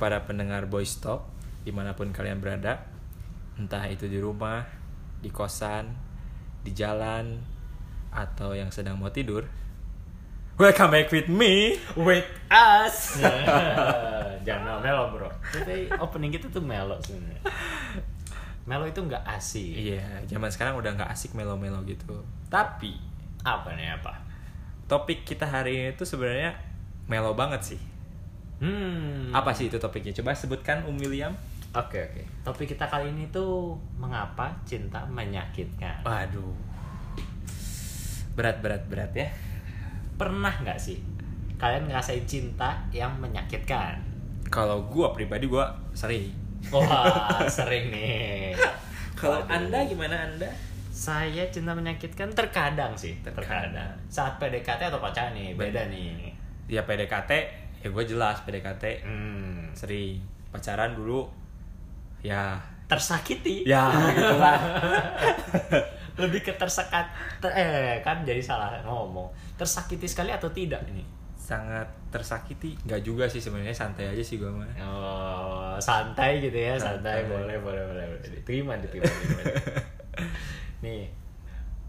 para pendengar Boys Talk di mana pun kalian berada, entah itu di rumah, di kosan, di jalan, atau yang sedang mau tidur. Welcome back with me. With us. Jangan melo bro. Tapi opening kita tuh melo sebenarnya. Melo itu nggak asik. Iya, zaman sekarang udah nggak asik melo-melo gitu. Tapi Apa nih apa? topik kita hari ini tuh sebenarnya melo banget sih. Hmm. Apa sih itu topiknya? Coba sebutkan Um William. Oke oke. Topik kita kali ini tuh mengapa cinta menyakitkan. Waduh. Berat berat berat ya. Pernah nggak sih kalian ngerasain cinta yang menyakitkan? Kalau gua pribadi gua sering. Wah sering nih. Kalau. Anda gimana Anda? Saya cinta menyakitkan terkadang sih, Terkadang. terkadang. Saat PDKT atau pacaran nih, beda nih. Ya PDKT, ya gue jelas PDKT Hmm. sering pacaran dulu. Ya, Tersakiti. ya gitulah. Lebih ke tersekat ter- eh kan jadi salah ngomong. Tersakiti sekali atau tidak ini? Sangat tersakiti. Nggak juga sih sebenarnya santai aja sih gua mah. Oh, santai gitu ya, santai, Santai. boleh, boleh, boleh. Diterima, diterima, diterima. Nih,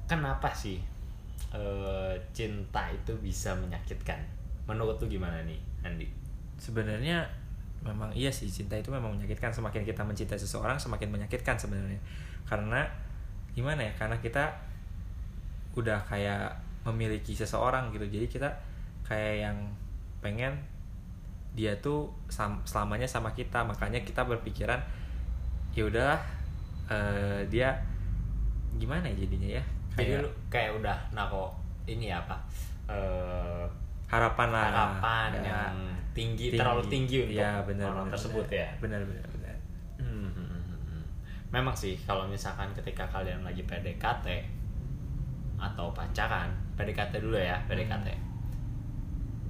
kenapa sih eh, cinta itu bisa menyakitkan? Menurut tuh gimana nih, Andi? Sebenarnya memang iya sih cinta itu memang menyakitkan. Semakin kita mencintai seseorang semakin menyakitkan sebenarnya. Karena gimana ya? Karena kita udah kayak memiliki seseorang gitu. Jadi kita kayak yang pengen dia tuh sam- selamanya sama kita. Makanya kita berpikiran ya udahlah eh, dia gimana ya jadinya ya? Jadi Kayak lu kayak udah nako ini apa? eh harapan lah. harapan Ya, yang tinggi, terlalu tinggi untuk ya, benar, orang benar, tersebut benar. ya. Benar benar benar. Hmm, hmm, hmm, hmm. Memang sih kalau misalkan ketika kalian lagi PDKT atau pacaran, PDKT dulu ya, PDKT.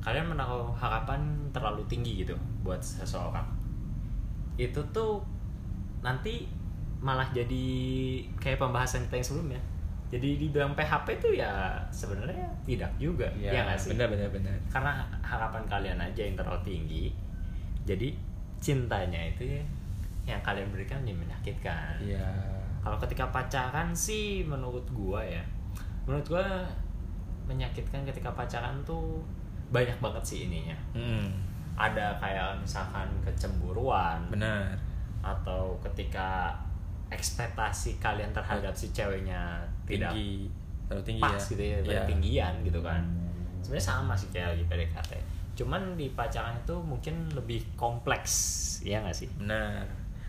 Kalian menaruh harapan terlalu tinggi gitu buat seseorang. Itu tuh nanti malah jadi kayak pembahasan kita yang sebelumnya. Jadi dibilang PHP tuh ya sebenarnya tidak juga, Ya, ya sih? benar benar benar. karena harapan kalian aja yang terlalu tinggi jadi cintanya itu yang kalian berikan yang menyakitkan Iya. kalau ketika pacaran sih menurut gua ya menurut gua menyakitkan ketika pacaran tuh banyak banget sih ininya Mm, ada kayak misalkan kecemburuan benar. atau ketika ekspektasi kalian terhadap si ceweknya tidak Tinggi, terlalu tinggi pas ya. gitu ya, Iya. ketinggian gitu kan. Sebenarnya sama sih kayak lagi PDKT. Cuman di pacaran itu mungkin lebih kompleks, ya nggak sih? Benar.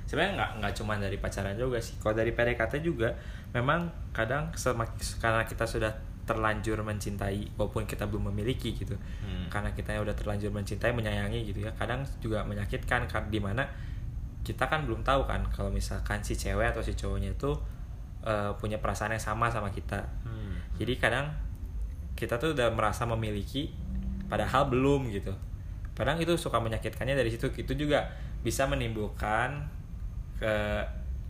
Sebenarnya nggak nggak cuma dari pacaran juga sih. Kalau dari PDKT juga memang kadang karena kita sudah terlanjur mencintai walaupun kita belum memiliki gitu. Hmm. Karena kita udah terlanjur mencintai, menyayangi gitu ya. Kadang juga menyakitkan karena di mana kita kan belum tahu kan kalau misalkan si cewek atau si cowoknya itu eh, punya perasaan yang sama sama kita. Hmm. Jadi kadang kita tuh udah merasa memiliki padahal belum gitu. Kadang itu suka menyakitkannya dari situ. Itu juga bisa menimbulkan ke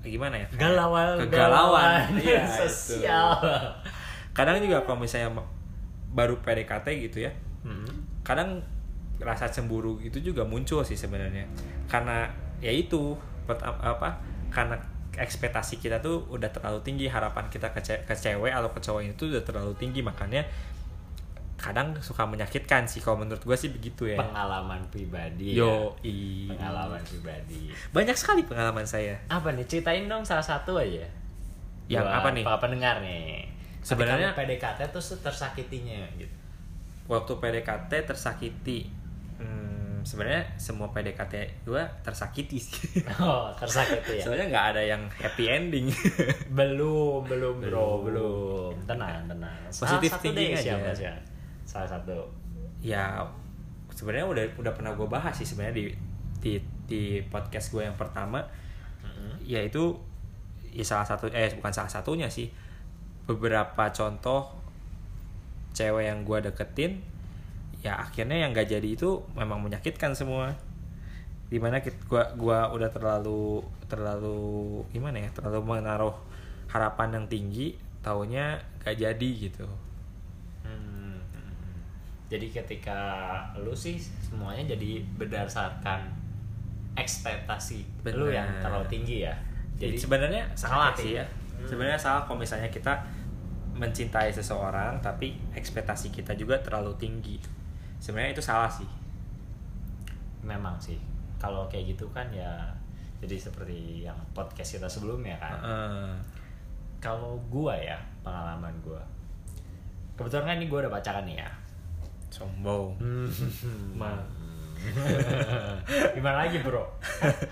gimana ya? kayak Galauan, kegalauan. Iya, itu. sosial. Kadang juga kalau misalnya baru PDKT gitu ya. Hmm. Kadang rasa cemburu itu juga muncul sih sebenarnya. Karena ya itu apa? Karena ekspektasi kita tuh udah terlalu tinggi harapan kita ke, ce- ke cewek atau ke cowok itu udah terlalu tinggi makanya kadang suka menyakitkan sih kalau menurut gue sih begitu ya Pengalaman pribadi. yo ya. i Pengalaman pribadi. banyak sekali pengalaman saya Apa nih? Ceritain dong salah satu aja. Yang Buat apa nih? Para pendengar nih. Sebenarnya- PDKT tuh tersakitinya gitu. waktu PDKT tersakiti hmm, sebenarnya semua PDKT gue tersakiti sih. Oh, tersakiti ya. soalnya nggak ada yang happy ending. Belum belum bro Belum. belum. Tenang tenang. Thinking deh, aja. siapa siapa salah satu. Ya sebenarnya udah udah pernah gue bahas sih sebenarnya di di di podcast gue yang pertama. Yaitu ya salah satu eh bukan salah satunya sih. Beberapa contoh cewek yang gue deketin ya akhirnya yang gak jadi itu memang menyakitkan semua. Di mana kit- gua gua udah terlalu terlalu gimana ya terlalu menaruh harapan yang tinggi taunya gak jadi gitu. Hmm. Jadi ketika lu sih semuanya jadi berdasarkan ekspektasi lu yang terlalu tinggi ya. Jadi sebenarnya salah sih ya. Hmm. sebenarnya salah kalau misalnya kita mencintai seseorang tapi ekspektasi kita juga terlalu tinggi sebenarnya itu salah sih. Memang sih. Kalau kayak gitu kan ya jadi seperti yang podcast kita sebelumnya kan. Heeh. kalau gua ya pengalaman gua. Kebetulan kan ini gua udah pacaran nih ya. Sombong. Ma. gimana lagi bro?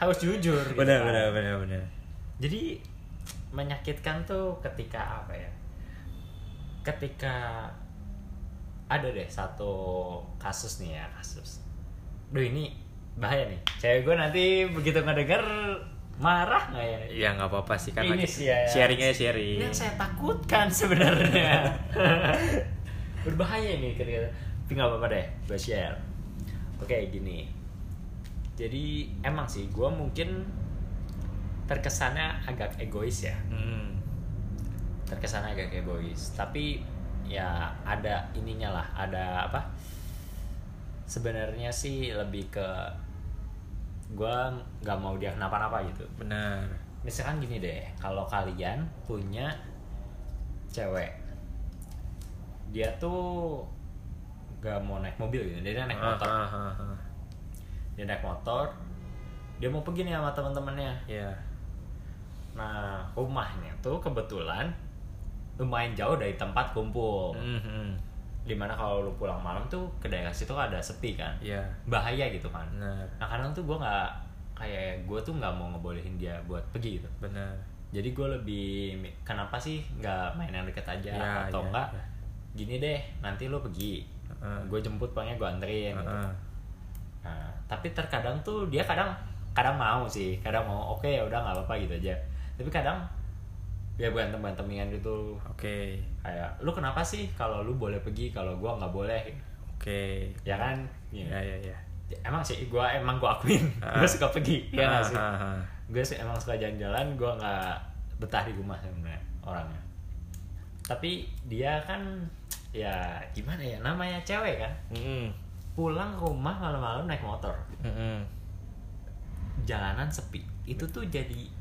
Harus jujur gitu benar kan. benar benar benar. Jadi menyakitkan tuh ketika apa ya? Ketika ada deh satu kasus nih ya kasus. Duh ini bahaya nih. Cewek gue nanti begitu ngedenger marah nggak ya? Ya nggak apa-apa sih kan Ini lagi ya. sharing aja ini sharing yang saya takutkan sebenarnya. Berbahaya ini ketika tapi nggak apa-apa deh gue share. Oke gini. Jadi emang sih gue mungkin terkesannya agak egois ya. Hmm. terkesannya agak egois. Tapi ya ada ininya lah ada apa? Sebenarnya sih lebih ke gue nggak mau dia kenapa-napa gitu. Benar. Misalkan gini deh kalau kalian punya cewek dia tuh gak mau naik mobil gitu dia naik motor. Ah, ah, ah, ah. dia naik motor dia mau pergi nih sama teman-temannya ya nah rumahnya tuh kebetulan lumayan jauh dari tempat kumpul Mhm. di mana kalau lu pulang malam tuh ke daerah situ ada sepi kan ya bahaya gitu kan benar nah kadang tuh gue nggak kayak gue tuh nggak mau ngebolehin dia buat pergi gitu benar jadi gue lebih kenapa sih nggak main yang deket aja Ya, atau ya, enggak ya. gini deh nanti lo pergi Heeh. gue jemput pokoknya gue anterin gitu. Heeh. nah tapi terkadang tuh dia kadang kadang mau sih kadang mau oke ya udah nggak apa-apa gitu aja tapi kadang ya berantem bantemingan gitu. Oke. Kayak lu kenapa sih kalau lu boleh pergi kalau gue nggak boleh? Oke. Ya kan? Iya. ya ya ya. Ya, emang sih gue emang gue akuin. Ah. gue suka pergi ya nggak sih? Ah, ah, ah. gue sih emang suka jalan-jalan gue nggak betah di rumah sebenarnya orangnya. Tapi dia kan ya gimana ya namanya cewek kan? Mm-mm. pulang ke rumah malam-malam naik motor. Mm-mm. jalanan sepi. Itu tuh jadi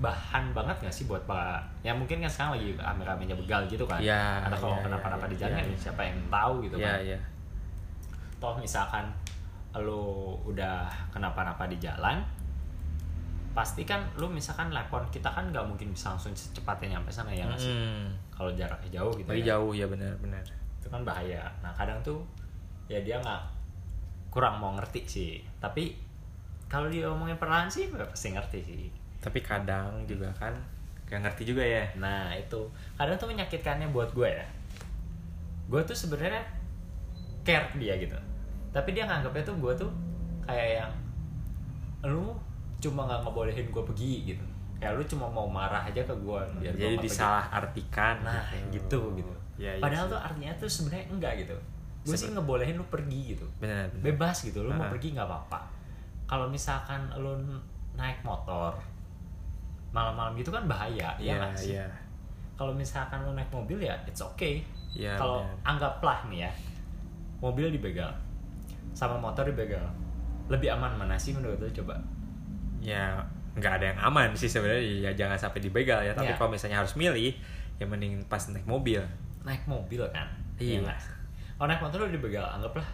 bahan banget gak sih buat pak? Ya mungkin kan sekarang lagi rame-ramenya begal gitu kan. Ya, ada kalau ya, kenapa-napa ya, di jalan ya, ya, siapa yang tahu gitu ya kan. ya toh misalkan lu udah kenapa-napa di jalan pasti kan lu misalkan telepon kita kan nggak mungkin bisa langsung secepatnya nyampe sana ya nggak sih? Mm-mm. kalau jaraknya jauh gitu Lagi ya. jauh ya benar benar. Itu kan bahaya. Nah kadang tuh ya dia nggak kurang mau ngerti sih. Tapi kalau dia ngomongin perlahan sih pasti ngerti sih tapi kadang juga kan gak ngerti juga ya. Nah itu. Kadang tuh menyakitkannya buat gue ya. Gue tuh sebenarnya care dia gitu. Tapi dia nganggapnya tuh gue tuh kayak yang lu cuma nggak ngebolehin gue pergi gitu. Kayak lu cuma mau marah aja ke gue biar gua jadi pergi. disalah artikan nah gitu. gitu Ya, iya padahal sih. tuh artinya tuh sebenarnya enggak gitu. Gue sih ngebolehin lu pergi gitu. Benar benar. Bebas gitu lu mau Ah. pergi nggak apa-apa. Kalau misalkan lu naik motor malam-malam gitu kan bahaya ya iya sih? iya. Kalau misalkan lu naik mobil ya it's okay. Iya, kalau anggaplah nih ya mobil dibegal sama motor dibegal lebih aman mana sih menurut lu coba? Ya nggak ada yang aman sih sebenarnya. Ya jangan sampai dibegal ya. Tapi Ya. kalau misalnya harus milih ya mending pas naik mobil. Naik mobil kan? Iya. nggak? kalau naik motor lu dibegal anggaplah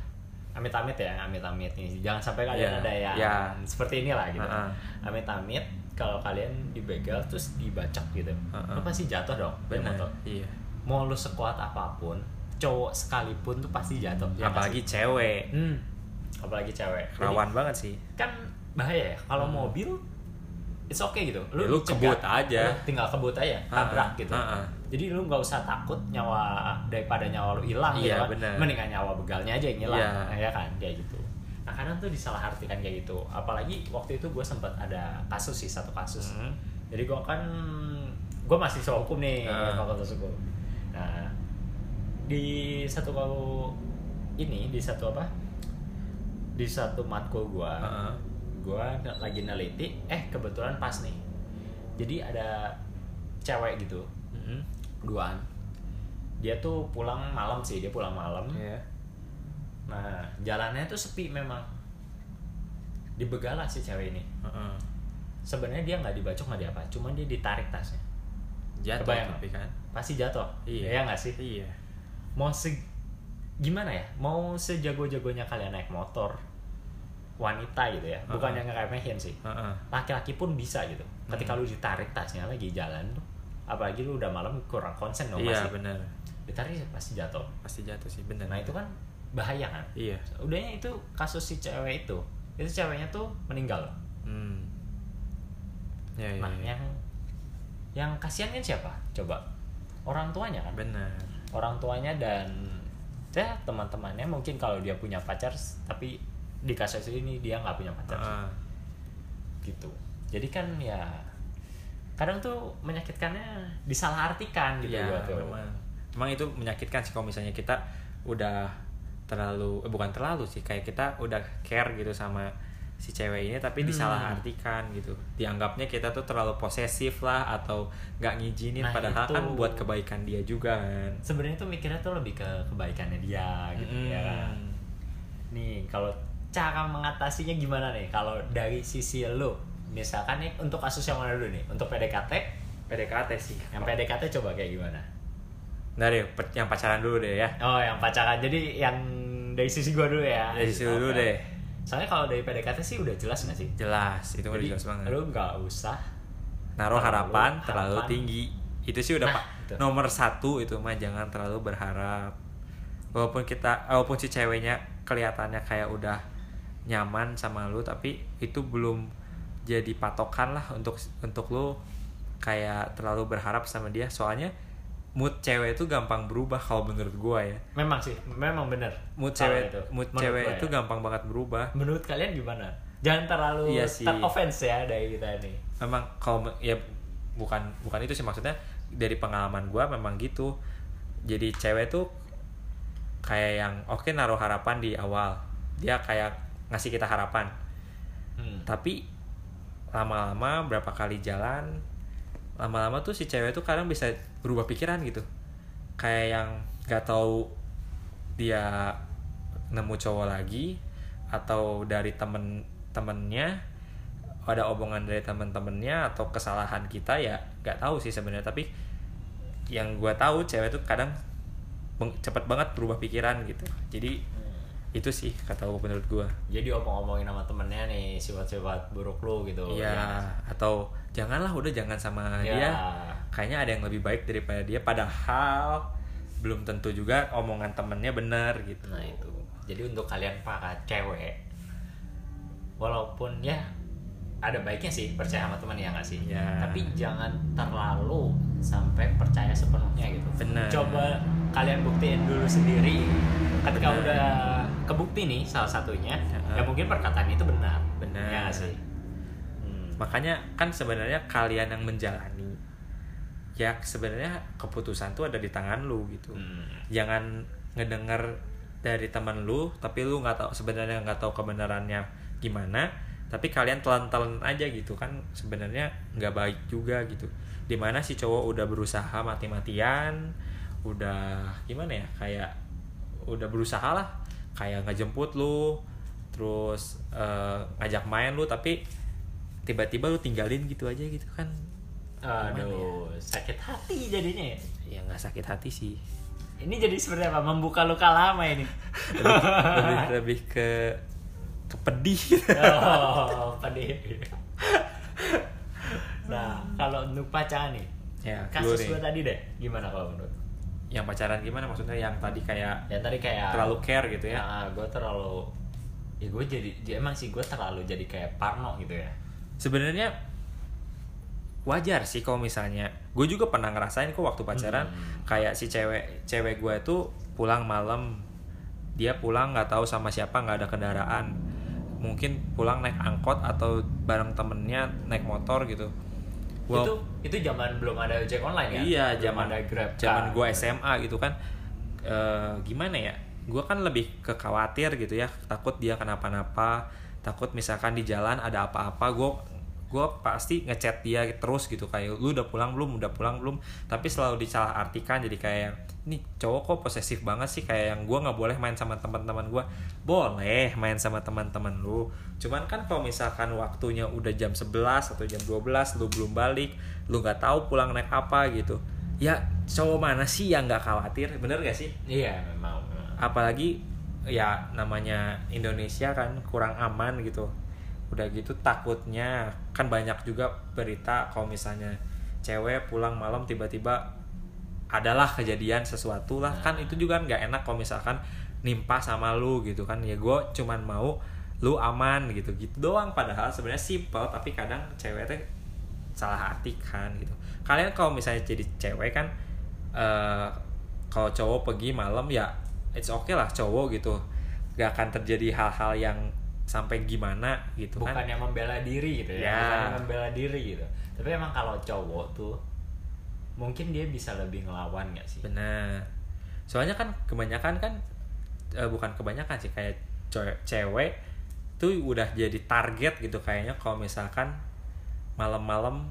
amit-amit ya amit-amit nih. Jangan sampai kalian Iya, ada yang iya. seperti inilah gitu. Ha-ha. amit-amit kalau kalian dibegal terus dibacok gitu Ha-ha. lu pasti jatuh dong benar motor iya mau lu sekuat apa pun cowok sekalipun tuh pasti jatuh ya apalagi sih? cewek hmm, apalagi cewek Jadi, rawan banget sih kan bahaya ya kalau mobil it's okay gitu Ya, lu cegat, kebut aja. lu tinggal kebut aja tabrak gitu ha-ha. jadi lu nggak usah takut nyawa daripada nyawa lu hilang gitu Iya, kan benar. mendingan nyawa begalnya aja yang hilang Iya. ya kan kayak gitu nah kadang tuh disalahartikan kayak gitu apalagi waktu itu gue sempat ada kasus sih satu kasus Mhm. jadi gue kan gue masih hukum nih Ah. fakultas hukum nah di satu kau ini di satu apa di satu matkul gue Ha-ha. gue lagi neliti eh kebetulan pas nih jadi ada cewek gitu Mhm. duaan dia tuh pulang malam sih dia pulang malam Iya. Nah jalannya tuh sepi memang. Dibegal lah si cewek ini. Heeh. sebenarnya dia nggak dibacok nggak diapa cuman dia ditarik tasnya. Jatuh Kebayang tapi kan? pasti jatuh. Iya. ya nggak sih? Iya. Mau se gimana ya? Mau sejago-jagonya kalian naik motor wanita gitu ya. Bukan Uh-uh. yang ngeremehin sih. Heeh. laki-laki pun bisa gitu. Ketika Hmm. lu ditarik tasnya lagi jalan tuh apalagi lu udah malam kurang konsen dong iya pasti. benar ditarik pasti jatuh. Pasti jatuh sih benar nah itu kan bahaya kan? Iya. Udahnya itu kasus si cewek itu itu ceweknya tuh meninggal. Hmm. Ya, ya, nah ya. yang yang kasihan kan siapa? Coba. Orang tuanya kan? Benar. Orang tuanya dan ya teman-temannya mungkin kalau dia punya pacar tapi di kasus ini dia nggak punya pacar. Heeh. gitu. Jadi kan ya kadang tuh menyakitkannya disalahartikan gitu gua tuh. memang. Memang itu menyakitkan sih kalau misalnya kita udah terlalu eh, bukan terlalu sih kayak kita udah care gitu sama si cewek ini tapi Hmm. disalahartikan gitu. Dianggapnya kita tuh terlalu posesif lah atau nggak ngizinin Nah, padahal itu. kan buat kebaikan dia juga kan. sebenarnya tuh mikirnya tuh lebih ke kebaikannya dia gitu Mm. ya kan nih kalau cara mengatasinya gimana nih kalau dari sisi lo misalkan nih untuk kasus yang mana dulu nih untuk PDKT PDKT sih. yang PDKT coba kayak gimana Nah deh, yang pacaran dulu deh ya. oh yang pacaran jadi yang dari sisi gua dulu ya Dari sisi lu dulu Oke. deh. soalnya kalau dari PDKT sih udah jelas nggak sih Jelas, itu udah jelas banget. lu nggak usah Naruh terlalu harapan terlalu harapan. tinggi. Itu sih udah Nah, pak itu. nomor satu itu mah jangan terlalu berharap. Walaupun kita, walaupun si ceweknya kelihatannya kayak udah nyaman sama lu, tapi itu belum jadi patokan lah untuk untuk lu kayak terlalu berharap sama dia. Soalnya mood cewek itu gampang berubah kalau menurut gua ya. memang sih memang bener Mood cewek itu. mood Menurut cewek itu ya. gampang banget berubah. menurut kalian gimana jangan terlalu Iya sih. ter-offense ya dari kita nih memang kalau ya bukan bukan itu sih maksudnya dari pengalaman gua memang gitu jadi cewek tuh kayak yang oke naruh harapan di awal dia kayak ngasih kita harapan Hmm. tapi lama-lama berapa kali jalan lama-lama tuh si cewek tuh kadang bisa berubah pikiran gitu. Kayak yang nggak tahu dia nemu cowok lagi atau dari temen-temennya ada omongan dari temen-temennya atau kesalahan kita ya nggak tahu sih sebenarnya. Tapi yang gua tahu cewek tuh kadang cepet banget berubah pikiran gitu. Jadi itu sih kata gua menurut gua jadi omong-omongin sama temennya nih sifat-sifat buruk lu gitu Iya, atau janganlah udah jangan sama Ya. dia. Kayaknya ada yang lebih baik daripada dia padahal belum tentu juga omongan temennya benar gitu. nah itu jadi untuk kalian para cewek walaupun ya ada baiknya sih percaya sama teman ya nggak sih Ya. tapi jangan terlalu sampai percaya sepenuhnya gitu Benar. coba kalian buktiin dulu sendiri ketika Benar. udah kebukti nih salah satunya Ya. ya mungkin perkataan itu benar Benar. ya sih Hmm. Makanya kan sebenarnya kalian yang menjalani ya sebenarnya keputusan tuh ada di tangan lu gitu. Hmm. Jangan ngedenger dari teman lu tapi lu nggak tahu sebenarnya nggak tahu kebenarannya gimana tapi kalian telan-telan aja gitu kan sebenarnya nggak baik juga gitu di mana si cowok udah berusaha mati-matian udah gimana ya kayak udah berusaha lah kayak ngejemput lu terus eh, ngajak main lu tapi tiba-tiba lu tinggalin gitu aja gitu kan. Aduh sakit hati jadinya ya? Ya nggak sakit hati sih. Ini jadi seperti apa? Membuka luka lama ini? Lebih lebih ke ke pedih oh pedih nah kalau untuk pacaran nih ya kasus gue tadi deh gimana kalau menurut yang pacaran gimana? Maksudnya yang tadi kayak yang tadi kayak terlalu care gitu ya? Ya gue terlalu ya gue jadi dia emang sih gue terlalu jadi kayak parno gitu ya. Sebenarnya wajar sih kalau misalnya gue juga pernah ngerasain kok waktu pacaran Hmm. kayak si cewek cewek gue itu pulang malam dia pulang nggak tahu sama siapa nggak ada kendaraan. Mungkin pulang naik angkot atau bareng temennya naik motor gitu Gua- itu itu zaman belum ada ojek online ya? Iya, zaman ada grab zaman gua SMA gitu kan. Eh, gimana ya? Gua kan lebih ke khawatir gitu ya, takut dia kenapa-napa, takut misalkan di jalan ada apa-apa, gua gue pasti ngechat dia terus gitu kayak lu udah pulang belum? Udah pulang belum? Tapi selalu disalah artikan jadi kayak nih cowok kok posesif banget sih kayak yang gue nggak boleh main sama teman-teman gue boleh main sama teman-teman lu cuman kan kalau misalkan waktunya udah jam 11 atau jam 12 lu belum balik lu nggak tahu pulang naik apa gitu ya cowok mana sih yang nggak khawatir? Bener gak sih? Iya memang. apalagi ya namanya Indonesia kan kurang aman gitu udah gitu takutnya kan banyak juga berita kalau misalnya cewek pulang malam tiba-tiba adalah kejadian sesuatu lah. Kan itu juga nggak enak kalau misalkan nimpa sama lu gitu kan. Ya gue cuman mau lu aman gitu gitu doang. Padahal sebenarnya simple tapi kadang cewek teh salah artikan gitu. Kalian kalau misalnya jadi cewek kan eh kalau cowok pergi malam ya it's okay lah cowok gitu. Gak akan terjadi hal-hal yang sampai gimana gitu kan. Bukan yang membela diri gitu ya, Ya. bukan yang membela diri gitu. Tapi emang kalau cowok tuh mungkin dia bisa lebih ngelawan gak sih? Benar. Soalnya kan kebanyakan kan eh, bukan kebanyakan sih kayak cewek, tuh udah jadi target gitu kayaknya kalau misalkan malam-malam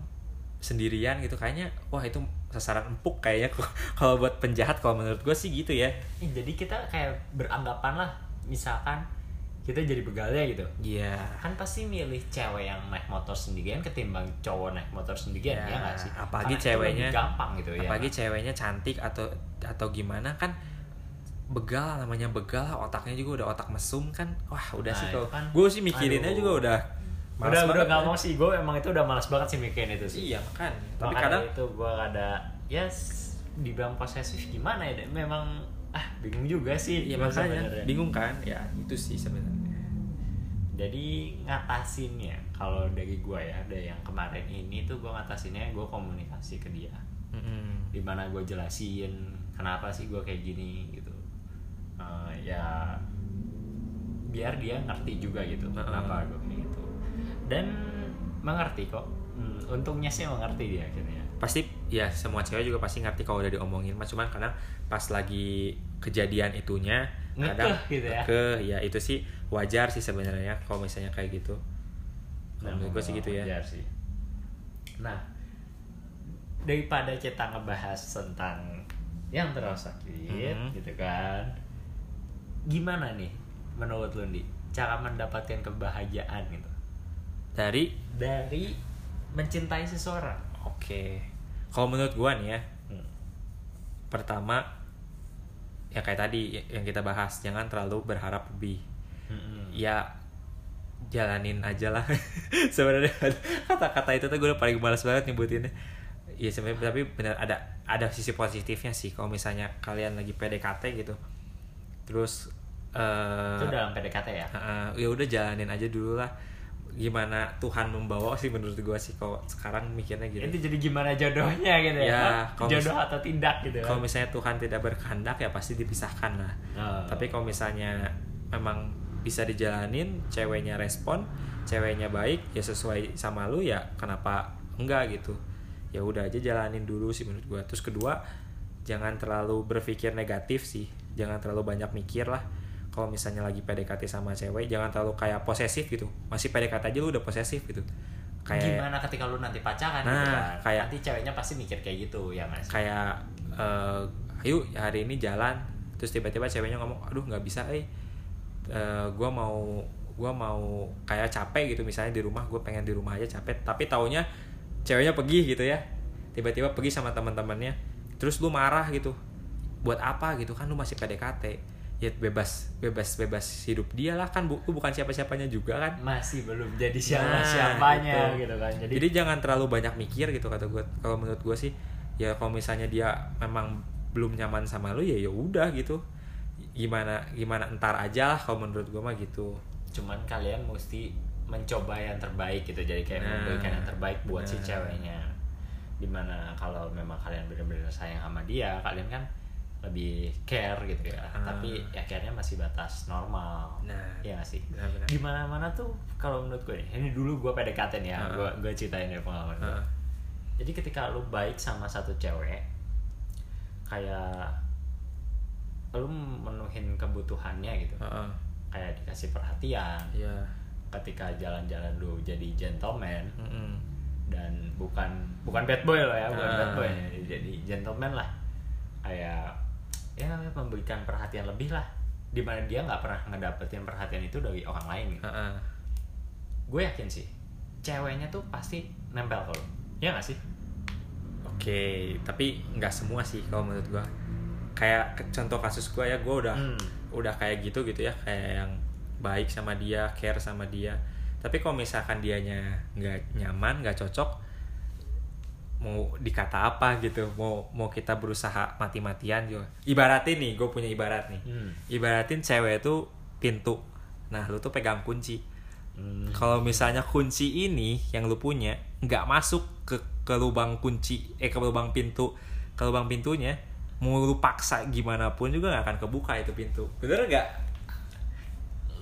sendirian gitu. Kayaknya wah itu sasaran empuk kayaknya kalau buat penjahat kalau menurut gue sih gitu ya. Jadi kita kayak beranggapan lah misalkan kita jadi begalnya gitu. Iya. Kan pasti milih cewek yang naik motor sendirian ketimbang cowok naik motor sendirian Ya, ya nggak sih? apalagi Karena ceweknya- gampang gitu ya apalagi ceweknya cantik atau atau gimana kan begal namanya begal otaknya juga udah otak mesum kan. Wah udah Nah, sih kalau kan- gue sih mikirinnya aduh. juga udah udah udah nggak mau sih gue emang itu udah malas banget sih mikirin itu sih. Iya kan tapi Makanya kadang itu gue ada ya s- dibilang posesif gimana ya memang ah bingung juga sih. Gua makanya. sebenarnya. bingung kan? Ya itu sih sebenarnya. Jadi ngatasinnya kalau dari gue ya dari yang kemarin ini tuh gue ngatasinnya gue komunikasi ke dia. Mm-mm. di mana gue jelasin kenapa sih gue kayak gini gitu. Eh, ya biar dia ngerti juga gitu Heeh. kenapa gue kayak gitu. Dan mengerti kok. Hmm, untungnya sih mengerti dia akhirnya pasti ya semua cewek juga pasti ngerti kalau udah diomongin mas. Cuman kadang pas lagi kejadian itunya Ngekeh kadang gitu ya. ngekeh, ya itu sih wajar sih sebenarnya kalau misalnya kayak gitu. Kalau menurut gue sih gitu ya. Wajar sih. nah daripada kita ngebahas tentang yang terasa sakit Mhm. gitu kan gimana nih menurut lu nih cara mendapatkan kebahagiaan gitu. Dari? Dari mencintai seseorang. Oke, kalau menurut gua nih ya, Hmm. pertama ya kayak tadi yang kita bahas, jangan terlalu berharap lebih. Mm-mm. Ya jalanin aja lah. Sebenarnya kata-kata itu tuh gue udah paling malas banget nyebutinnya. Iya sebenarnya tapi benar ada ada sisi positifnya sih kalau misalnya kalian lagi PDKT gitu. Terus eh itu dalam PDKT ya Heeh, ya udah jalanin aja dulu lah. Gimana Tuhan membawa sih menurut gua sih kalau sekarang mikirnya gitu. itu jadi gimana jodohnya gitu ya, Ya, jodoh atau tindak gitu kalau misalnya Tuhan tidak berkehendak ya pasti dipisahkan lah. Oh. tapi kalau misalnya memang bisa dijalanin ceweknya respon ceweknya baik ya sesuai sama lu ya kenapa enggak gitu? Ya udah aja jalanin dulu sih menurut gua. Terus kedua jangan terlalu berpikir negatif sih. Jangan terlalu banyak mikir lah kalau misalnya lagi PDKT sama cewek jangan terlalu kayak posesif gitu. Masih PDKT aja lu udah posesif gitu. Kayak gimana ketika lu nanti pacaran gitu Nah, kan? kayak- nanti ceweknya pasti mikir kayak gitu ya mas kayak eh, ayo hari ini jalan. Terus tiba-tiba ceweknya ngomong aduh nggak bisa eh Eh, gua mau gua mau kayak capek gitu misalnya di rumah gue pengen di rumah aja capek. Tapi taunya ceweknya pergi gitu ya. Tiba-tiba pergi sama teman-temannya. Terus lu marah gitu. Buat apa? Gitu kan lu masih PDKT ya bebas bebas bebas hidup dia lah kan bu, bukan siapa-siapanya juga kan. Masih belum jadi siapa Nah, siapanya gitu. gitu. kan. Jadi, jadi, jangan terlalu banyak mikir gitu kata gue kalau menurut gue sih ya kalau misalnya dia memang belum nyaman sama lu ya ya udah gitu. Gimana gimana entar aja lah kalau menurut gue mah gitu. Cuman kalian mesti mencoba yang terbaik gitu. Jadi kayak Nah, memberikan yang terbaik buat si nah. ceweknya. Di mana kalau memang kalian benar-benar sayang sama dia kalian kan lebih care gitu ya Ah. tapi ya care-nya masih batas normal Nah, ya nggak sih di mana mana tuh kalau menurut gue ini dulu gue PDKT nih ya Ah. gue gue ceritain ya pengalaman gue Ah. jadi ketika lu baik sama satu cewek kayak lu menuhin kebutuhannya gitu Heeh. kayak dikasih perhatian Iya. ketika jalan-jalan lu jadi gentleman Mm-mm. dan bukan bukan bad boy loh ya bukan Ah. bad boy jadi gentleman lah kayak ya memberikan perhatian lebih lah di mana dia nggak pernah ngedapetin perhatian itu dari orang lain gitu. Heeh. gue yakin sih ceweknya tuh pasti nempel ke lo ya nggak sih Oke, tapi nggak semua sih kalau menurut gua. Kayak contoh kasus gua ya, gua udah Hmm. udah kayak gitu gitu ya, kayak yang baik sama dia, care sama dia. Tapi kalau misalkan dianya nggak nyaman, nggak cocok, mau dikata apa gitu, mau mau kita berusaha mati-matian juga. Ibaratin nih, gue punya ibarat nih. Hmm. Ibaratin cewek itu pintu. Nah, lu tuh pegang kunci. Hmm. Kalau misalnya kunci ini yang lu punya nggak masuk ke ke lubang kunci eh ke lubang pintu ke lubang pintunya mau lu paksa gimana pun juga nggak akan kebuka itu pintu bener nggak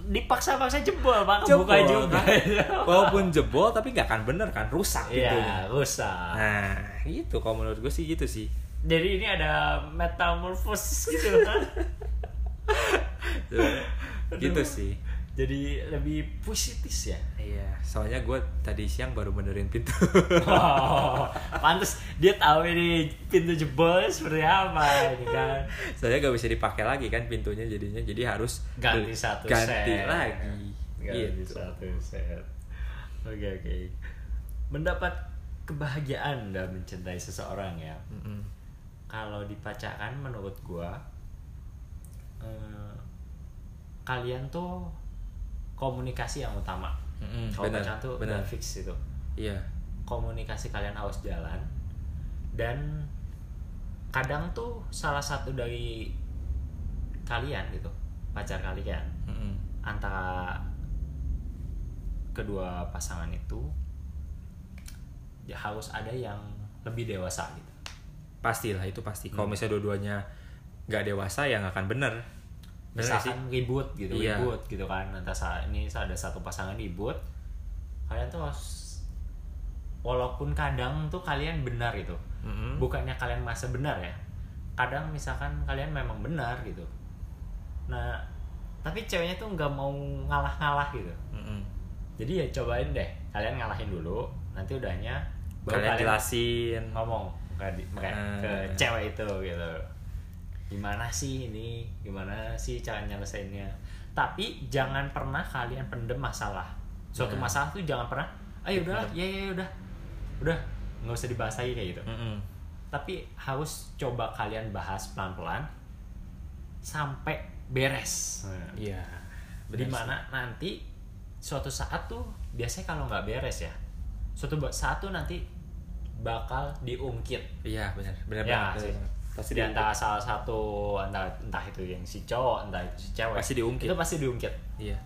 dipaksa-paksa jebol pak. Jebol, buka juga walaupun jebol tapi nggak akan bener kan rusak iya pintunya rusak. Nah itu kalau menurut gue sih gitu sih. Jadi ini ada metamorfosis gitu kan gitu sih jadi lebih positif ya? Iya. Soalnya gue tadi siang baru benerin pintu. Oh, pantes. Dia tahu ini pintu jebol seperti apa ini kan. Soalnya gak bisa dipakai lagi kan pintunya jadinya. Jadi harus ganti satu ganti set. lagi. Ganti gitu. satu set. Oke oke. Mendapat kebahagiaan dan mencintai seseorang ya? Mm-mm. kalau dipacakan menurut gua eh, kalian tuh komunikasi yang utama Mm-mm, kalau pacaran tuh benar. udah fix itu iya komunikasi kalian harus jalan dan kadang tuh salah satu dari kalian gitu pacar kalian Mm-mm. antara kedua pasangan itu ya harus ada yang lebih dewasa gitu pastilah itu pasti kalau Hmm. misalnya dua-duanya nggak dewasa ya nggak akan bener Misalkan ribut gitu Iya. ribut gitu kan. Antara sa- ini ada satu pasangan ribut kalian tuh harus walaupun kadang tuh kalian benar gitu. Mm-mm. bukannya kalian masa benar ya kadang misalkan kalian memang benar gitu. Nah tapi ceweknya tuh nggak mau ngalah-ngalah gitu. Mm-mm. jadi ya cobain deh kalian ngalahin dulu nanti udahnya baru kalian jelasin. ngomong ke, ke, ke cewek itu gitu gimana sih ini? Gimana sih cara nyelesainnya? Tapi jangan pernah kalian pendem masalah. Suatu Nah. masalah tuh jangan pernah ayo udahlah ya ya ya, udah. Udah nggak usah dibahas lagi kayak gitu. Mm-mm. tapi harus coba kalian bahas pelan-pelan sampai beres. Iya. Bener di mana nanti suatu saat tuh biasanya kalau nggak beres ya suatu saat tuh nanti bakal diungkit. Iya benar. Benar ya benar banget. Pasti di antara salah satu entah, entah itu yang si cowok entah itu si cewek. Pasti diungkit. itu pasti diungkit. Iya.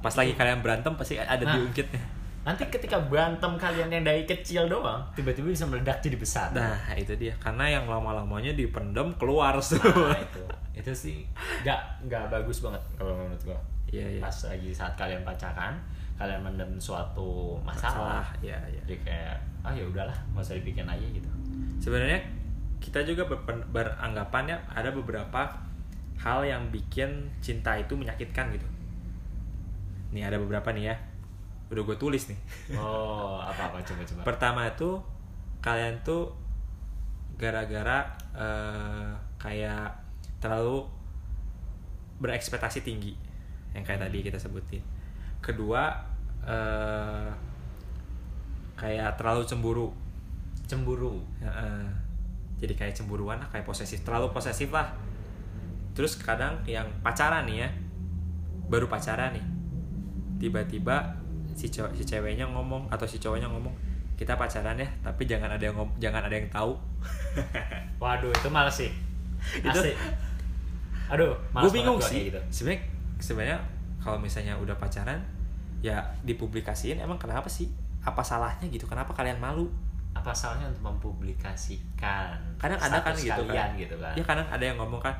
Pas lagi kalian berantem pasti ada Nah. diungkitnya. nanti ketika berantem kalian yang dari kecil doang tiba-tiba bisa meledak jadi besar. Nah itu dia. Karena yang lama-lamanya dipendem keluar Nah, semua. itu. Itu sih. Nggak nggak bagus banget kalau menurut gua. Iya iya. Pas lagi saat kalian pacaran kalian mendem suatu masalah, salah iya iya. Jadi kayak ah ya udahlah nggak usah dibikin aja gitu. Sebenarnya kita juga berpen- beranggapan ya ada beberapa hal yang bikin cinta itu menyakitkan gitu. Nih ada beberapa nih ya. Udah gue tulis nih. Oh apa apa coba coba. Pertama itu kalian tuh gara-gara eh, kayak terlalu berekspektasi tinggi yang kayak tadi kita sebutin. Kedua eh, kayak terlalu cemburu. Cemburu. Jadi kayak cemburuan lah kayak posesif. Terlalu posesif lah. Terus kadang yang pacaran nih ya baru pacaran nih. Tiba-tiba si si ceweknya ngomong atau si cowoknya ngomong kita pacaran ya tapi jangan ada yang ngom- jangan ada yang tahu. Waduh itu males sih. Itu- aduh males gue bingung sih. gitu. Sebenarnya sebenarnya kalau misalnya udah pacaran ya dipublikasiin emang kenapa sih? Apa salahnya gitu? Kenapa kalian malu apa salahnya untuk mempublikasikan kadang ada kan gitu kan. gitu kan? Ya kadang ada yang ngomong kan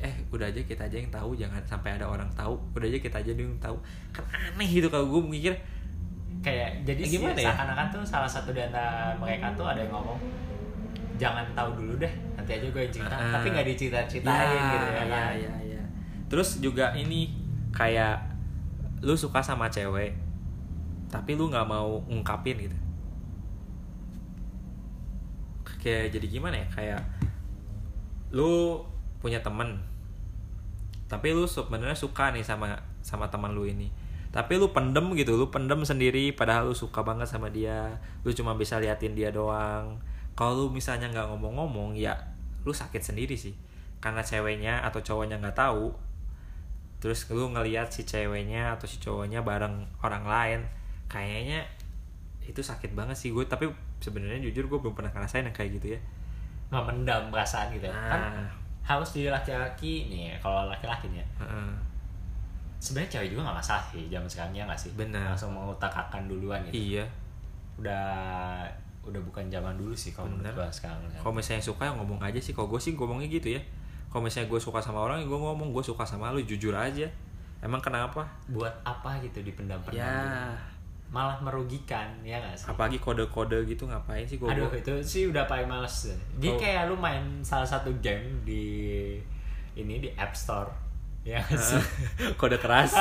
eh udah aja kita aja yang tahu jangan sampai ada orang tahu. Udah aja kita aja yang tahu. Kan aneh gitu kalau gue mikir. Kayak jadi Eh, gimana ya? seakan-akan tuh salah satu di antara mereka tuh ada yang ngomong jangan tahu dulu deh nanti aja gue yang cerita. Ah. tapi nggak dicerita-ceritain gitu ya, ya, kan? ya, ya. terus juga ini kayak lu suka sama cewek tapi lu nggak mau ungkapin gitu kayak jadi gimana ya? Kayak lu punya temen tapi lu sebenarnya suka nih sama sama teman lu ini. Tapi lu pendem gitu lu pendem sendiri padahal lu suka banget sama dia. Lu cuma bisa liatin dia doang. Kalau lu misalnya nggak ngomong-ngomong ya lu sakit sendiri sih. Karena ceweknya atau cowoknya nggak tahu terus lu ngeliat si ceweknya atau si cowoknya bareng orang lain kayaknya itu sakit banget sih gue tapi sebenarnya jujur gue belum pernah ngerasain yang kayak gitu ya memendam perasaan gitu ya. kan Ah. harus di laki-laki nih kalau laki-laki nih ya Heeh. sebenarnya cewek juga nggak masalah sih zaman sekarang ya nggak sih Benar. langsung mau akan duluan gitu iya udah udah bukan zaman dulu sih kalau menurut gua sekarang kan. kalau misalnya suka ya ngomong aja sih kalau gue sih ngomongnya gitu ya kalau misalnya gue suka sama orang ya gue ngomong gue suka sama lu jujur aja emang kenapa buat apa gitu dipendam-pendam ya gitu. Malah merugikan ya nggak sih? Apalagi kode-kode gitu ngapain sih gue aduh itu sih udah paling males dia Oh. kayak lu main salah satu game di ini di App Store. Ya sih? Kode keras?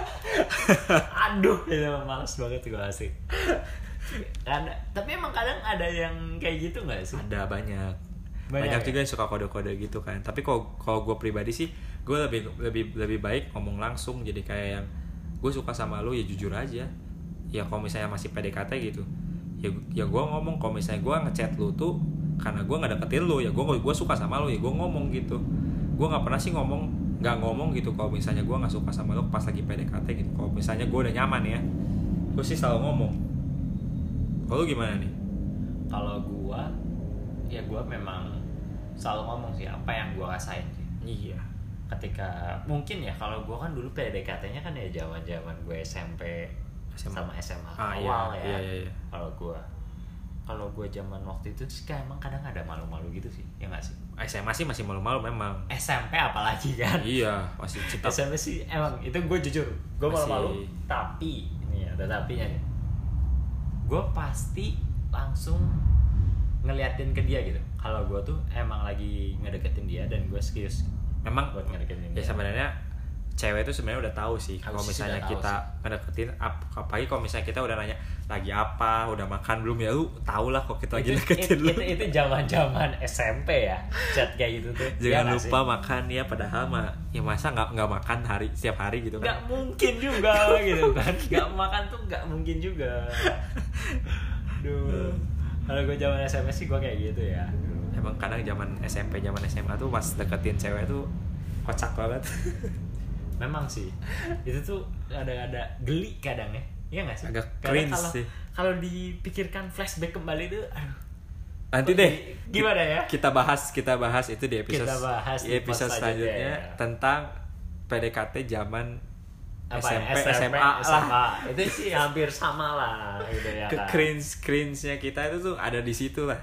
Aduh itu males banget gue asik ada tapi emang kadang ada yang kayak gitu nggak sih? Ada banyak. Banyak banyak, ya? juga yang suka kode-kode gitu kan. Tapi kalau kalau gue pribadi sih gue lebih lebih lebih baik ngomong langsung. Jadi kayak yang gue suka sama lu ya jujur aja ya kalau misalnya masih PDKT gitu ya ya gue ngomong kalau misalnya gue ngechat lu tuh karena gue nggak deketin lu ya gue gue suka sama lu ya gue ngomong gitu. Gue nggak pernah sih ngomong nggak ngomong gitu kalau misalnya gue nggak suka sama lu pas lagi PDKT gitu. Kalau misalnya gue udah nyaman ya gue sih selalu ngomong. Kalau gimana nih? Kalau gua ya gua memang selalu ngomong sih apa yang gua rasain sih. Iya. Ketika mungkin ya kalau gua kan dulu PDKT-nya kan ya zaman-zaman gue SMP SMA. sama SMA Ah, iya. awal ya Iya, iya, iya. kalau gua. Kalau gue zaman waktu itu sih kayak emang kadang ada malu-malu gitu sih ya nggak sih? SMA sih masih malu-malu memang. SMP apalagi kan? Iya masih cinta SMP sih emang itu gue jujur gue Masih- malu-malu. Tapi ini ada tapinya nih gue pasti langsung ngeliatin ke dia gitu. Kalau gue tuh emang lagi ngedeketin dia dan gue serius memang buat ngedeketin ya dia. sebenarnya cewek itu sebenarnya udah tahu sih kalau misalnya kita ngedeketin ap- apalagi kalau misalnya kita udah nanya lagi apa? Udah makan belum? Ya lu tau lah kok kita lagi itu, deketin itu, lu. itu, itu zaman-zaman SMP ya chat kayak gitu tuh. Jangan Ya nggak lupa sih? makan ya padahal mah ya masa nggak nggak makan hari setiap hari gitu nggak kan mungkin juga gitu kan. Nggak makan tuh nggak mungkin juga. Duh. kalau gue zaman SMP sih gue kayak gitu ya. Emang kadang zaman SMP zaman SMA tuh pas deketin cewek tuh kocak banget memang sih itu tuh ada-ada geli kadang ya Iya gak sih? Agak cringe kalau, sih. Kalau dipikirkan flashback kembali tuh, aduh. nanti deh gimana ya? kita bahas kita bahas itu di episode Kita bahas di episode selanjutnya ya. tentang PDKT zaman Apa SMP, ya? SMA, lah SMA. Itu sih hampir sama lah gitu ya ke kan. cringe cringe nya kita itu tuh ada di situ lah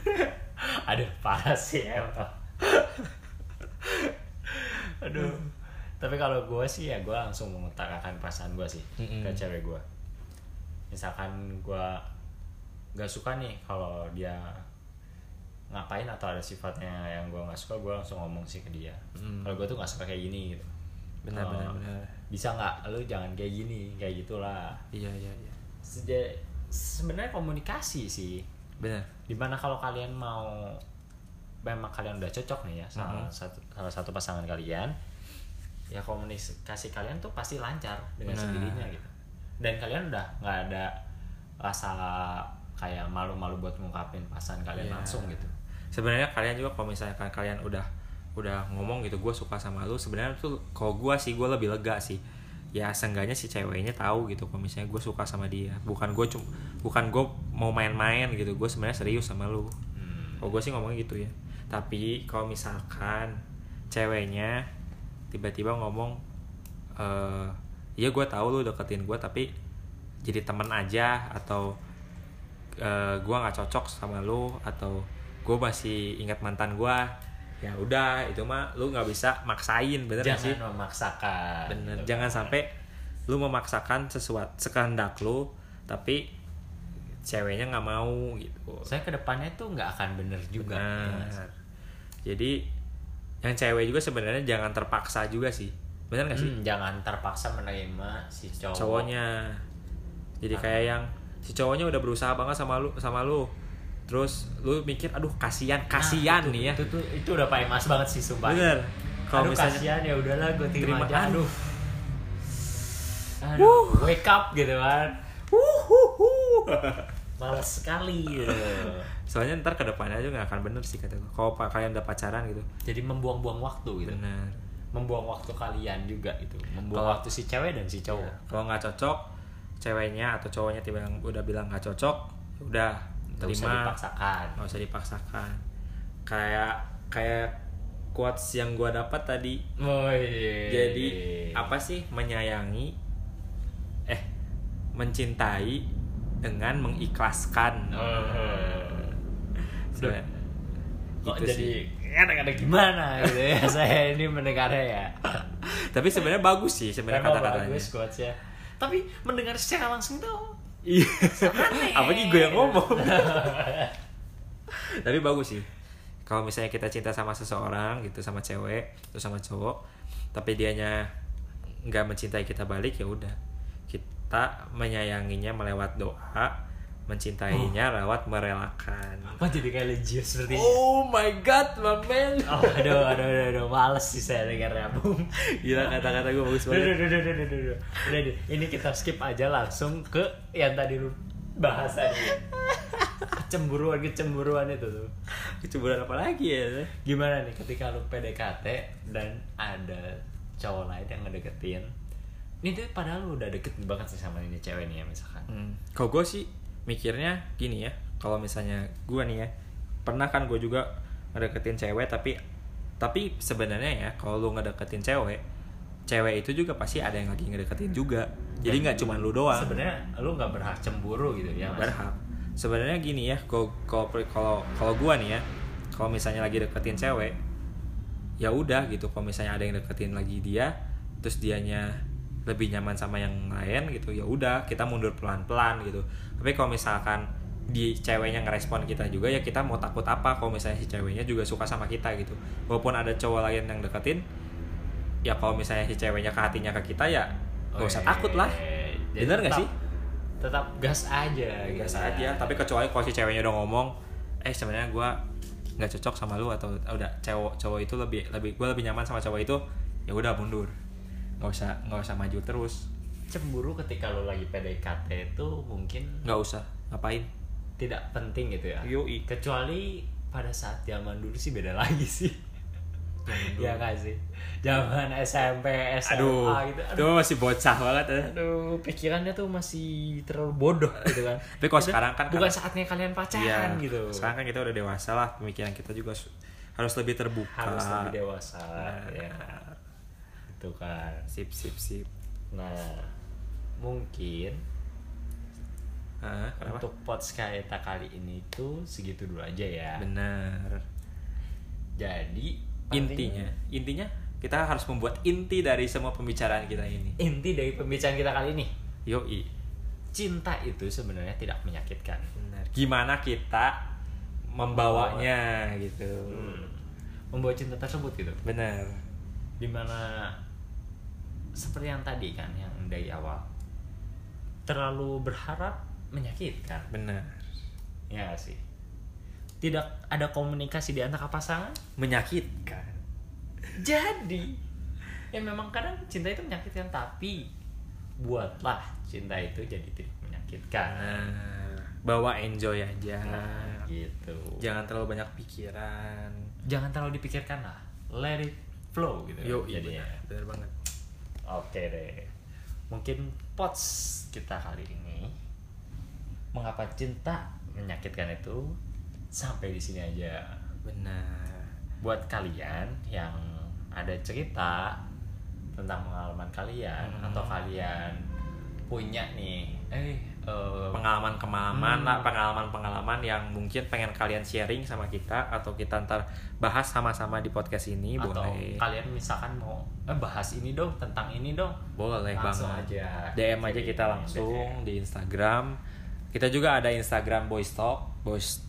Aduh, parah sih emang. Aduh. Tapi kalau gue sih ya gue langsung mengutarakan perasaan gue sih Mm-mm. ke cewek gue. Misalkan gue gak suka nih kalau dia ngapain atau ada sifatnya yang gue nggak suka gue langsung ngomong sih ke dia. Mm. Kalau gue tuh nggak suka kayak gini gitu. benar Kalau benar benar Bisa nggak lu jangan kayak gini kayak gitulah. iya iya iya Sejak sebenarnya komunikasi sih benar di mana kalau kalian mau memang kalian udah cocok nih ya sama Mhm. satu salah satu pasangan kalian ya komunikasi kalian tuh pasti lancar dengan Benar. sendirinya gitu dan kalian udah nggak ada rasa kayak malu-malu buat ngungkapin pasangan kalian Iya. langsung gitu sebenarnya kalian juga kalau misalnya kalian udah udah ngomong gitu gue suka sama lu sebenarnya tuh kalau gue sih gue lebih lega sih ya seenggaknya si ceweknya tahu gitu kalau misalnya gue suka sama dia bukan gue cum bukan gue mau main-main gitu gue sebenarnya serius sama lu Hmm. kalau gue sih ngomongnya gitu ya tapi kalau misalkan ceweknya tiba-tiba ngomong eh iya gue tahu lu deketin gue tapi jadi temen aja atau eh gue nggak cocok sama lu atau gue masih ingat mantan gue ya udah itu mah lu nggak bisa maksain bener nggak sih jangan memaksakan bener gitu jangan kan. sampai lu memaksakan sesuatu sekehendak lu tapi ceweknya nggak mau gitu saya ke depannya tuh nggak akan bener juga ya sih? Benar. Jadi yang cewek juga sebenarnya jangan terpaksa juga sih. Benar gak sih? Hmm, jangan terpaksa menerima si cowok Cowoknya. Jadi Ah. kayak yang si cowoknya udah berusaha banget sama lu sama lu. terus lu mikir aduh kasihan kasihan Nah, itu, nih ya itu tuh itu udah paling mas banget sih sumpah bener kalau misalnya kasihan ya udahlah gue terima, terima, aja aduh. aduh aduh wake up gitu kan malas sekali. Gitu. soalnya ntar ke depannya aja nggak akan bener sih kata gue kalau kalian udah pacaran gitu. Jadi membuang-buang waktu gitu. Bener. Membuang waktu kalian juga itu membuang Kalau- waktu si cewek dan si cowok. Kalau nggak cocok ceweknya atau cowoknya tiba udah bilang nggak cocok ya udah Nggak usah terima dipaksakan. Nggak usah dipaksakan. Kayak kayak quotes yang gua dapat tadi. Woi. jadi apa sih menyayangi eh mencintai dengan mengikhlaskan. Eh. Sebenarnya, kok gitu jadi kadang-kadang gimana gitu ya? Saya ini mendengarnya ya. Tapi sebenarnya bagus sih sebenarnya kata-katanya. bagus quotes ya. Tapi mendengar secara langsung tuh iya. Apalagi gue yang ngomong. Tapi bagus sih. Kalau misalnya kita cinta sama seseorang gitu sama cewek atau sama cowok tapi dianya nggak mencintai kita balik ya udah kita menyayanginya melewat doa mencintainya lewat merelakan apa jadi kayak religius seperti ini oh my god my man oh, aduh, aduh, aduh, aduh, males sih saya dengarnya bung gila kata-kata gue bagus banget duh, duh, duh, duh, duh, duh, duh. Udah ini kita skip aja langsung ke yang tadi lu bahas tadi. Kecemburuan kecemburuan itu tuh. kecemburuan apa lagi ya Gimana nih ketika lu PDKT dan ada cowok lain yang ngedeketin. Ini tuh padahal lu udah deket banget sih sama ini cewek nih ya misalkan. Hmm. Kalau gue sih mikirnya gini ya, kalau misalnya gue nih ya, pernah kan gue juga ngedeketin cewek tapi tapi sebenarnya ya kalau lu ngedeketin cewek, cewek itu juga pasti ada yang lagi ngedeketin juga. Jadi nggak cuma lu doang. Sebenarnya lu nggak berhak cemburu gitu ya. berhak. Sebenarnya gini ya, kalau kalau kalau gue nih ya, kalau misalnya lagi deketin cewek, ya udah gitu. Kalau misalnya ada yang deketin lagi dia, terus dianya lebih nyaman sama yang lain gitu, ya udah kita mundur pelan-pelan gitu. Tapi kalau misalkan di ceweknya ngerespon kita juga ya kita mau takut apa kalau misalnya si ceweknya juga suka sama kita gitu walaupun ada cowok lain yang deketin ya kalau misalnya si ceweknya ke hatinya ke kita ya gak usah takut lah Bener nggak tetap- sih? Tetap gas aja gitu. biasa aja tapi kecuali kalau si ceweknya udah ngomong eh sebenarnya gue nggak cocok sama lu atau udah cowok cowok itu lebih lebih gue lebih nyaman sama cowok itu ya udah mundur nggak usah nggak usah maju terus. Cemburu ketika lo lagi PDKT itu mungkin nggak usah ngapain? tidak penting gitu ya. Yoi. kecuali pada saat zaman dulu sih beda lagi sih. Ya nggak sih? Zaman SMP SMA aduh, gitu. itu masih bocah banget ya. Aduh pikirannya tuh masih terlalu bodoh gitu kan. Tapi kalau sekarang kan- bukan saatnya kalian pacaran Iya, gitu. sekarang kan kita udah dewasa lah pemikiran kita juga harus lebih terbuka. Harus lebih dewasa Nah. ya itu kan. Sip sip sip. Nah mungkin Hah, untuk podcast kali ini tuh segitu dulu aja ya. Benar. Jadi intinya. Intinya kita harus membuat inti dari semua pembicaraan kita ini. Inti dari pembicaraan kita kali ini. Yoi. Cinta itu sebenarnya tidak menyakitkan. Benar. Gimana kita membawanya gitu. Hmm. membawa cinta tersebut gitu. Benar di mana seperti yang tadi kan yang dari awal. Terlalu berharap menyakitkan. Benar. Ya sih? Tidak ada komunikasi di antara pasangan? Menyakitkan. Jadi ya memang kadang cinta itu menyakitkan tapi buatlah cinta itu jadi tidak menyakitkan. Nah, bawa enjoy aja. Nah gitu. Jangan terlalu banyak pikiran. Jangan terlalu dipikirkan lah. Let it flow gitu yo jadinya. benar, benar banget. Oke deh. Mungkin pots kita kali ini. Mengapa cinta menyakitkan itu? Sampai di sini aja. Benar. Buat kalian yang ada cerita tentang pengalaman kalian Hmm. atau kalian punya nih eh eh, pengalaman-pengalaman Hmm. lah pengalaman-pengalaman yang mungkin pengen kalian sharing sama kita atau kita ntar bahas sama-sama di podcast ini atau boleh. kalian misalkan mau eh, bahas ini dong tentang ini dong. Boleh langsung banget. aja DM aja kita DM. langsung di Instagram. Kita juga ada Instagram Boys Talk Boys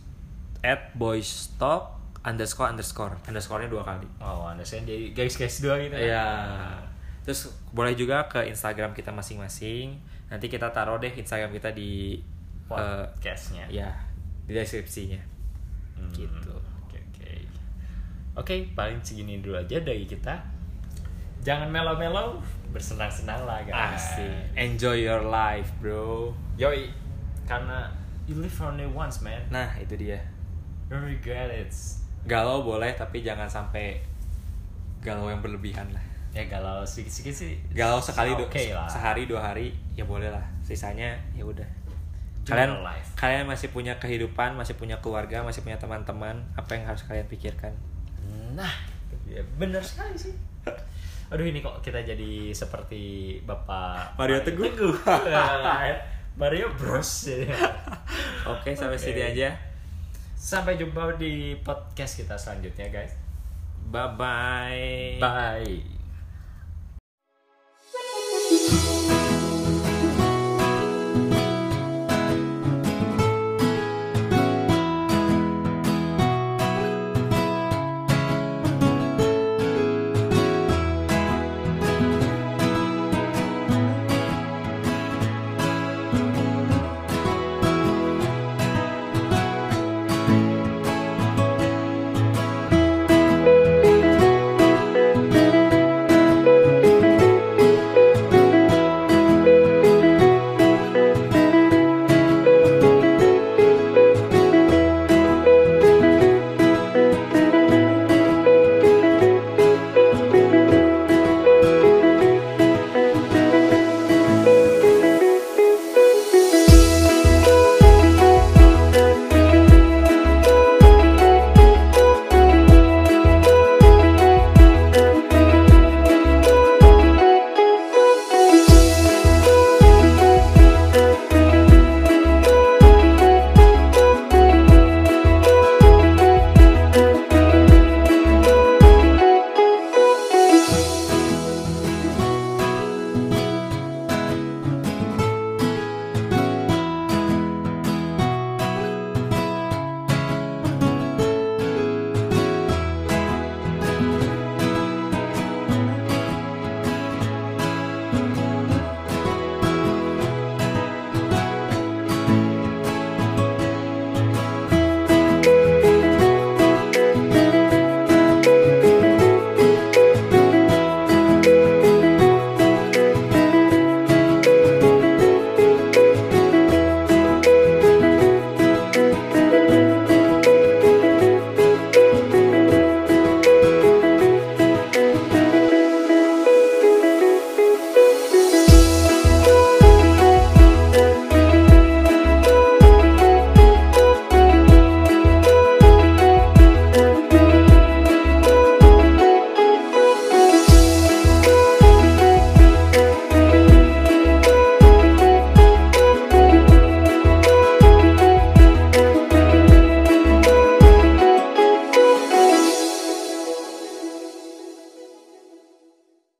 at Boys Talk underscore underscore. Underscorenya dua kali. Oh saya jadi guys guys dua gitu kan? Terus boleh juga ke Instagram kita masing-masing. Nanti kita taruh deh Instagram kita di eh, podcastnya ya di deskripsinya. Hmm, gitu Oke oke. Oke, paling segini dulu aja dari kita. Jangan melo-melo, bersenang-senang lah guys. asik enjoy your life bro Yoi, karena you live only once man. nah itu dia Don't regret it. galau boleh tapi jangan sampai galau yang berlebihan lah Ya galau sedikit-sedikit sih. galau sekali Oke lah. sehari dua hari ya boleh lah sisanya ya udah kalian life. kalian masih punya kehidupan masih punya keluarga masih punya teman-teman apa yang harus kalian pikirkan Nah, ya bener sekali sih. Aduh ini kok kita jadi seperti Bapak Mario Teguh. Mario Bros. oke sampai Oke. sini aja Sampai jumpa di podcast kita selanjutnya, guys. bye bye Bye. Bye.